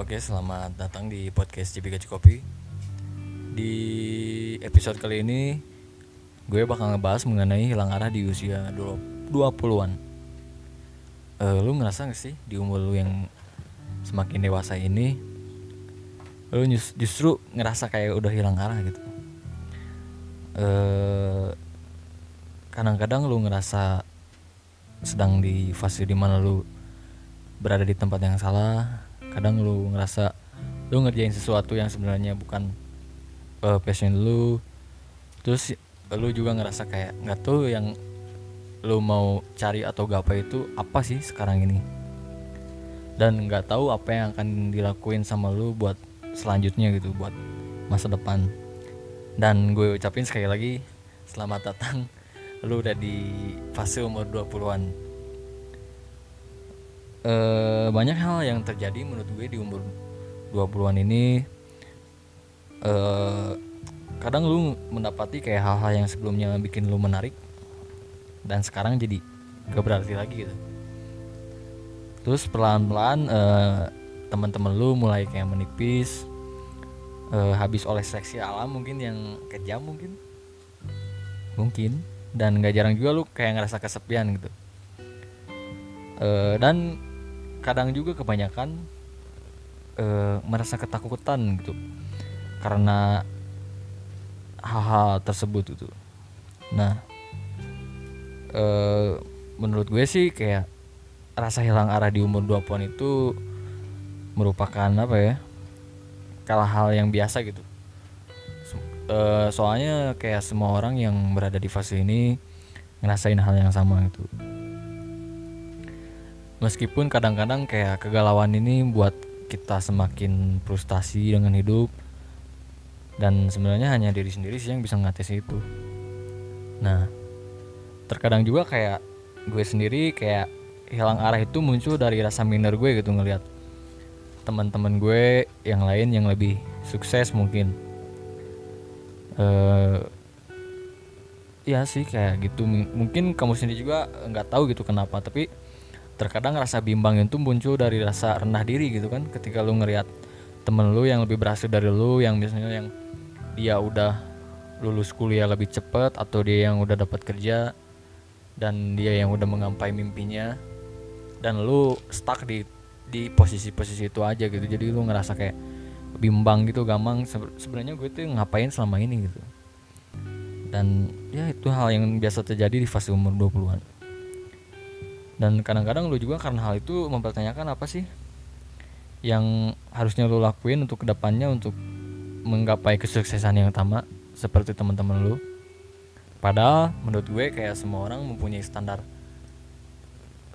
Oke, selamat datang di podcast Gaji Kopi. Di episode kali ini gue bakal ngebahas mengenai hilang arah di usia 20-an. Eh, lu ngerasa gak sih di umur lu yang semakin dewasa ini lu jus- justru ngerasa kayak udah hilang arah gitu. Eh kadang-kadang lu ngerasa sedang di fase di mana lu berada di tempat yang salah kadang lu ngerasa lu ngerjain sesuatu yang sebenarnya bukan uh, passion lu terus lu juga ngerasa kayak nggak tahu yang lu mau cari atau gapai itu apa sih sekarang ini. Dan nggak tahu apa yang akan dilakuin sama lu buat selanjutnya gitu buat masa depan. Dan gue ucapin sekali lagi selamat datang. Lu udah di fase umur 20-an eh banyak hal yang terjadi menurut gue di umur 20-an ini. Eh kadang lu mendapati kayak hal-hal yang sebelumnya bikin lu menarik dan sekarang jadi gak berarti lagi gitu. Terus pelan-pelan eh, teman-teman lu mulai kayak menipis eh, habis oleh seleksi alam mungkin yang kejam mungkin. Mungkin. Dan gak jarang juga lu kayak ngerasa kesepian gitu. Eh, dan kadang juga kebanyakan eh, merasa ketakutan gitu. Karena hal-hal tersebut gitu nah eh, menurut gue sih kayak rasa hilang arah di umur 20-an itu merupakan apa ya kalah hal yang biasa gitu. Eh, soalnya kayak semua orang yang berada di fase ini ngerasain hal yang sama gitu meskipun kadang-kadang kayak kegalauan ini buat kita semakin frustasi dengan hidup dan sebenarnya hanya diri sendiri sih yang bisa ngatasi itu. Nah terkadang juga kayak gue sendiri kayak hilang arah itu muncul dari rasa minder gue gitu ngelihat teman-teman gue yang lain yang lebih sukses mungkin. Eh ya sih kayak gitu. Mungkin kamu sendiri juga nggak tahu gitu kenapa tapi terkadang rasa bimbang itu muncul dari rasa rendah diri gitu kan. Ketika lu ngelihat temen lu yang lebih berhasil dari lu yang misalnya yang dia udah lulus kuliah lebih cepet atau dia yang udah dapat kerja dan dia yang udah menggapai mimpinya dan lu stuck di di posisi-posisi itu aja gitu. Jadi lu ngerasa kayak bimbang gitu gampang Sebe- sebenarnya gue tuh ngapain selama ini gitu. Dan ya itu hal yang biasa terjadi di fase umur 20-an dan kadang-kadang lu juga karena hal itu mempertanyakan apa sih yang harusnya lu lakuin untuk ke depannya untuk menggapai kesuksesan yang utama seperti teman-teman lu. Padahal menurut gue kayak semua orang mempunyai standar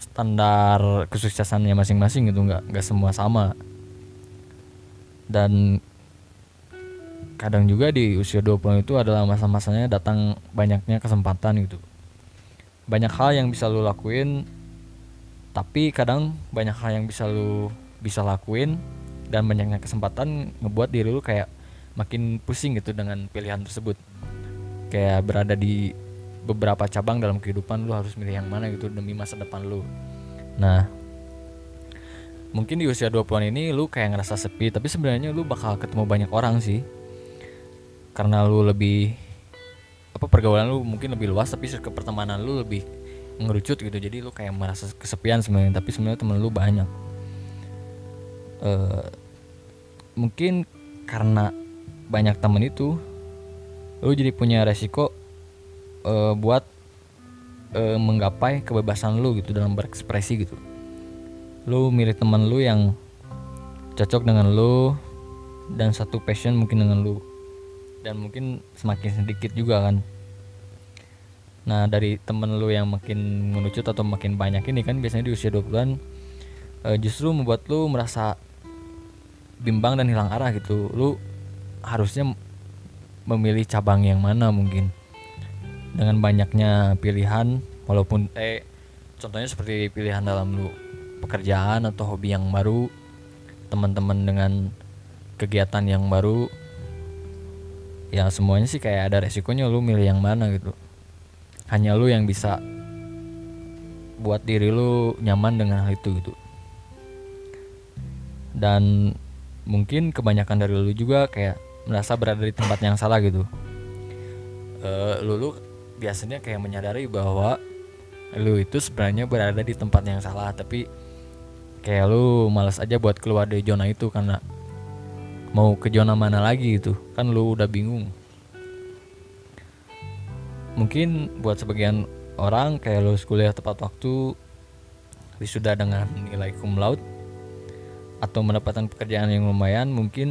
standar kesuksesannya masing-masing gitu nggak nggak semua sama. Dan kadang juga di usia 20 itu adalah masa-masanya datang banyaknya kesempatan gitu. Banyak hal yang bisa lu lakuin tapi kadang banyak hal yang bisa lu bisa lakuin dan banyaknya kesempatan ngebuat diri lu kayak makin pusing gitu dengan pilihan tersebut. Kayak berada di beberapa cabang dalam kehidupan lu harus milih yang mana gitu demi masa depan lu. Nah mungkin di usia 20-an ini lu kayak ngerasa sepi tapi sebenarnya lu bakal ketemu banyak orang sih. Karena lu lebih apa pergaulan lu mungkin lebih luas tapi ke pertemanan lu lebih ngerucut gitu. Jadi lu kayak merasa kesepian sebenarnya tapi sebenarnya temen lu banyak. Eh, mungkin karena banyak temen itu lu jadi punya resiko eh, buat eh, menggapai kebebasan lu gitu dalam berekspresi gitu. Lu milih temen lu yang cocok dengan lu dan satu passion mungkin dengan lu. Dan mungkin semakin sedikit juga kan nah dari temen lu yang makin mengerucut atau makin banyak ini kan biasanya di usia 20-an eh, justru membuat lu merasa bimbang dan hilang arah gitu. Lu harusnya memilih cabang yang mana mungkin? Dengan banyaknya pilihan walaupun eh contohnya seperti pilihan dalam lu pekerjaan atau hobi yang baru teman-teman dengan kegiatan yang baru ya semuanya sih kayak ada resikonya lu milih yang mana gitu hanya lu yang bisa buat diri lu nyaman dengan hal itu gitu. Dan mungkin kebanyakan dari lu juga kayak merasa berada di tempat yang salah gitu. Uh, lu, lu biasanya kayak menyadari bahwa lu itu sebenarnya berada di tempat yang salah tapi kayak lu malas aja buat keluar dari zona itu karena mau ke zona mana lagi itu kan lu udah bingung mungkin buat sebagian orang kayak lu kuliah tepat waktu wisuda dengan nilai cum laude atau mendapatkan pekerjaan yang lumayan mungkin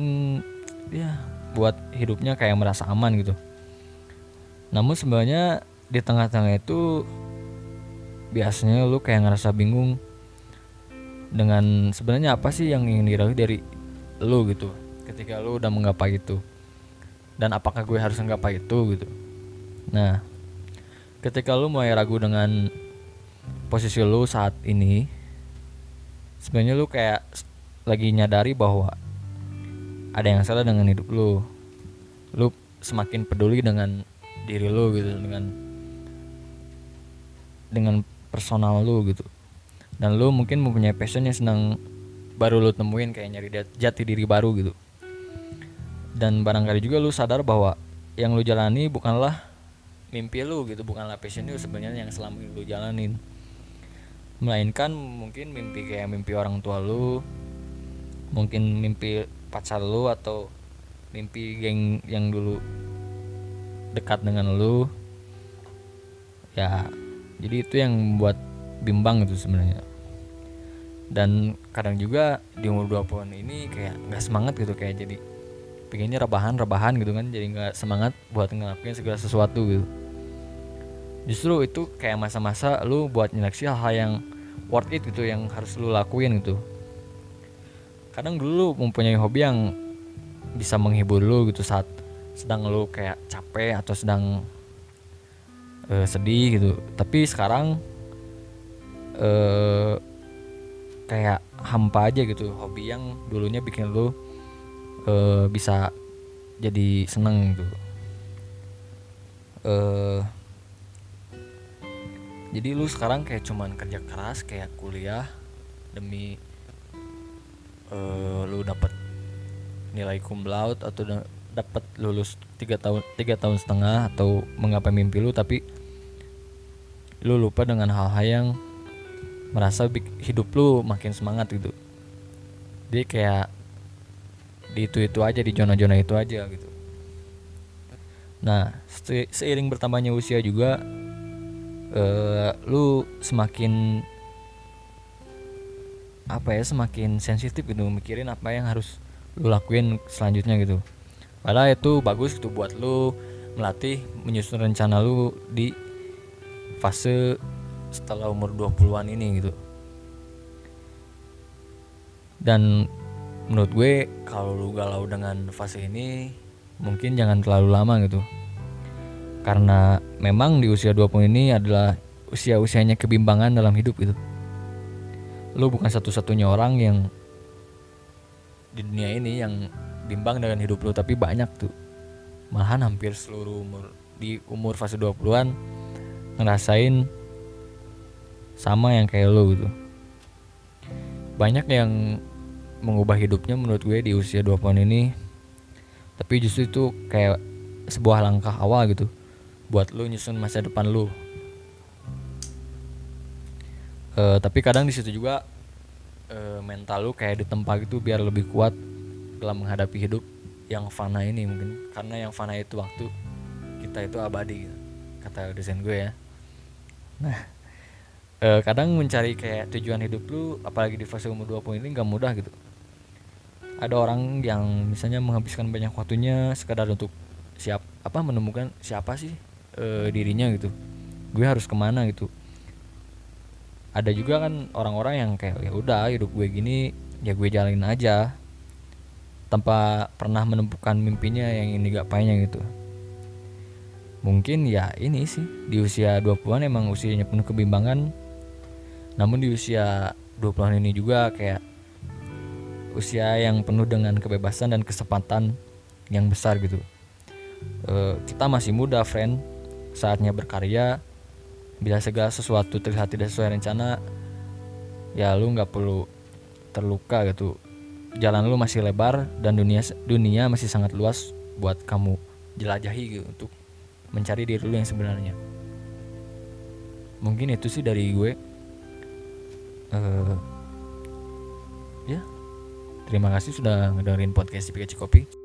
ya buat hidupnya kayak merasa aman gitu. Namun sebenarnya di tengah-tengah itu biasanya lu kayak ngerasa bingung dengan sebenarnya apa sih yang ingin diraih dari lu gitu ketika lu udah menggapai itu. Dan apakah gue harus menggapai itu gitu. Nah ketika lu mulai ragu dengan posisi lu saat ini sebenarnya lu kayak lagi nyadari bahwa ada yang salah dengan hidup lu. Lu semakin peduli dengan diri lu gitu dengan dengan personal lu gitu. Dan lu mungkin mempunyai passion yang senang baru lu temuin kayak nyari jati diri baru gitu. Dan barangkali juga lu sadar bahwa yang lu jalani bukanlah mimpi lu gitu bukanlah passion lu sebenarnya yang selama ini lu jalanin. Melainkan mungkin mimpi kayak mimpi orang tua lu mungkin mimpi pacar lu atau mimpi geng yang dulu dekat dengan lu. Ya jadi itu yang membuat bimbang itu sebenarnya. Dan kadang juga di umur 20 ini kayak nggak semangat gitu kayak jadi pengennya rebahan rebahan gitu kan jadi nggak semangat buat ngelakuin segala sesuatu gitu justru itu kayak masa-masa lu buat nyeleksi hal-hal yang worth it gitu yang harus lu lakuin gitu. Kadang dulu mempunyai hobi yang bisa menghibur lu gitu saat sedang lu kayak capek atau sedang uh, sedih gitu. Tapi sekarang uh, kayak hampa aja gitu. Hobi yang dulunya bikin lu uh, bisa jadi seneng gitu. Uh, jadi lu sekarang kayak cuman kerja keras kayak kuliah demi uh, lu dapat nilai cum laude atau dapat lulus tiga tahun tiga tahun setengah atau menggapai mimpi lu tapi lu lupa dengan hal-hal yang merasa hidup lu makin semangat gitu. Dia kayak di itu itu aja di zona-zona itu aja gitu. Nah se seiring bertambahnya usia juga uh, lu semakin apa ya semakin sensitif gitu mikirin apa yang harus lu lakuin selanjutnya gitu. Padahal itu bagus gitu buat lu melatih menyusun rencana lu di fase setelah umur 20-an ini gitu. Dan menurut gue kalau lu galau dengan fase ini mungkin jangan terlalu lama gitu karena memang di usia 20 ini adalah usia-usianya kebimbangan dalam hidup gitu. Lu bukan satu-satunya orang yang di dunia ini yang bimbang dengan hidup lo tapi banyak tuh. Malahan hampir seluruh umur di umur fase 20-an ngerasain sama yang kayak lo gitu. Banyak yang mengubah hidupnya menurut gue di usia 20-an ini tapi justru itu kayak sebuah langkah awal gitu buat lo nyusun masa depan lo uh, tapi kadang di situ juga uh, mental lo kayak ditempa gitu biar lebih kuat dalam menghadapi hidup yang fana ini mungkin. Karena yang fana itu waktu kita itu abadi gitu, kata desain gue ya. Nah e, kadang mencari kayak tujuan hidup lu apalagi di fase umur 20 ini gak mudah gitu. Ada orang yang misalnya menghabiskan banyak waktunya sekadar untuk siap apa menemukan siapa sih e, dirinya gitu. Gue harus ke mana gitu. Ada juga kan orang-orang yang kayak ya udah hidup gue gini ya gue jalanin aja. Tanpa pernah menemukan mimpinya yang ini gak payahnya gitu. Mungkin ya ini sih di usia 20-an emang usianya penuh kebimbangan. Namun di usia 20-an ini juga kayak usia yang penuh dengan kebebasan dan kesempatan yang besar gitu. E, kita masih muda friend saatnya berkarya bila segala sesuatu terlihat tidak sesuai rencana ya lu nggak perlu terluka gitu. Jalan lu masih lebar dan dunia dunia masih sangat luas buat kamu jelajahi gitu untuk mencari diri lu yang sebenarnya. Mungkin itu sih dari gue. Uh, ya. Terima kasih sudah ngedengerin podcast di Kopi